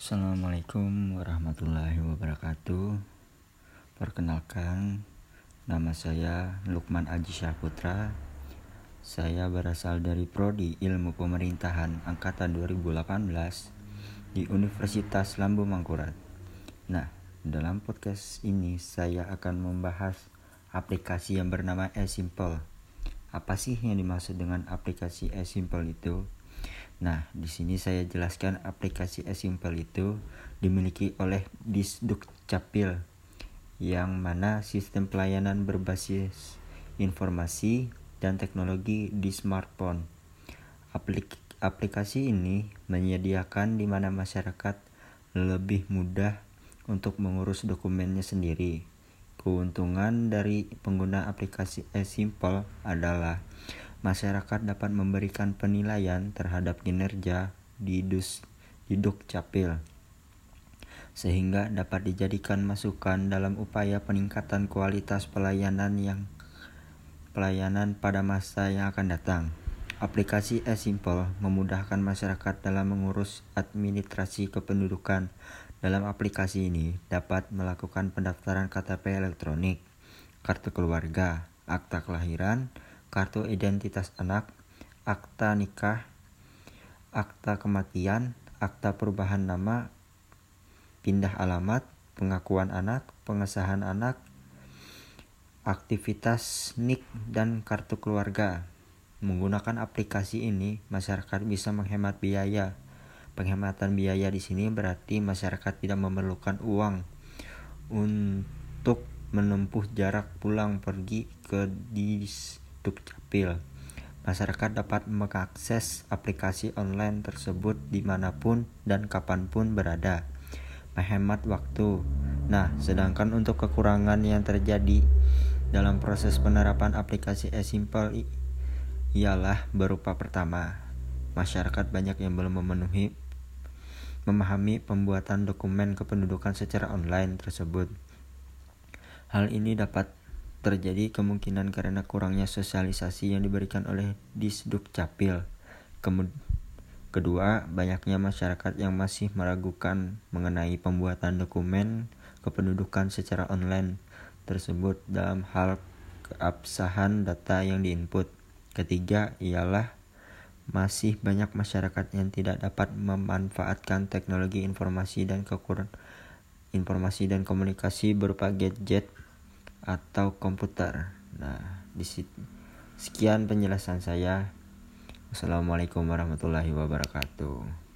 Assalamualaikum warahmatullahi wabarakatuh. Perkenalkan Nama saya Lukman Aji Syahputra Saya berasal dari Prodi Ilmu Pemerintahan Angkatan 2018 Di Universitas Lambung Mangkurat. Nah, dalam podcast ini saya akan membahas aplikasi yang bernama eSimple. Apa sih yang dimaksud dengan aplikasi eSimple itu? Nah, di sini saya jelaskan aplikasi eSimple itu dimiliki oleh Disduk Capil yang mana sistem pelayanan berbasis informasi dan teknologi di smartphone. Aplik aplikasi ini menyediakan di mana masyarakat lebih mudah untuk mengurus dokumennya sendiri. Keuntungan dari pengguna aplikasi eSimple adalah masyarakat dapat memberikan penilaian terhadap kinerja di dus di Dukcapil sehingga dapat dijadikan masukan dalam upaya peningkatan kualitas pelayanan yang pelayanan pada masa yang akan datang. Aplikasi eSimple memudahkan masyarakat dalam mengurus administrasi kependudukan. Dalam aplikasi ini dapat melakukan pendaftaran KTP elektronik, kartu keluarga, akta kelahiran, kartu identitas anak, akta nikah, akta kematian, akta perubahan nama, pindah alamat, pengakuan anak, pengesahan anak, aktivitas NIK, dan kartu keluarga. Menggunakan aplikasi ini, masyarakat bisa menghemat biaya. Penghematan biaya di sini berarti masyarakat tidak memerlukan uang untuk menempuh jarak pulang pergi ke dis Dukcapil. Masyarakat dapat mengakses aplikasi online tersebut di mana pun dan kapan pun berada. Menghemat waktu. Nah, sedangkan untuk kekurangan yang terjadi dalam proses penerapan aplikasi eSimple ialah berupa pertama, masyarakat banyak yang belum memenuhi memahami pembuatan dokumen kependudukan secara online tersebut. Hal ini dapat terjadi kemungkinan karena kurangnya sosialisasi yang diberikan oleh Disduk Capil. Kedua, banyaknya masyarakat yang masih meragukan mengenai pembuatan dokumen kependudukan secara online tersebut dalam hal keabsahan data yang diinput. Ketiga, ialah masih banyak masyarakat yang tidak dapat memanfaatkan teknologi informasi dan kekurangan informasi dan komunikasi berupa gadget atau komputer. Nah, di sekian penjelasan saya. Wassalamualaikum warahmatullahi wabarakatuh.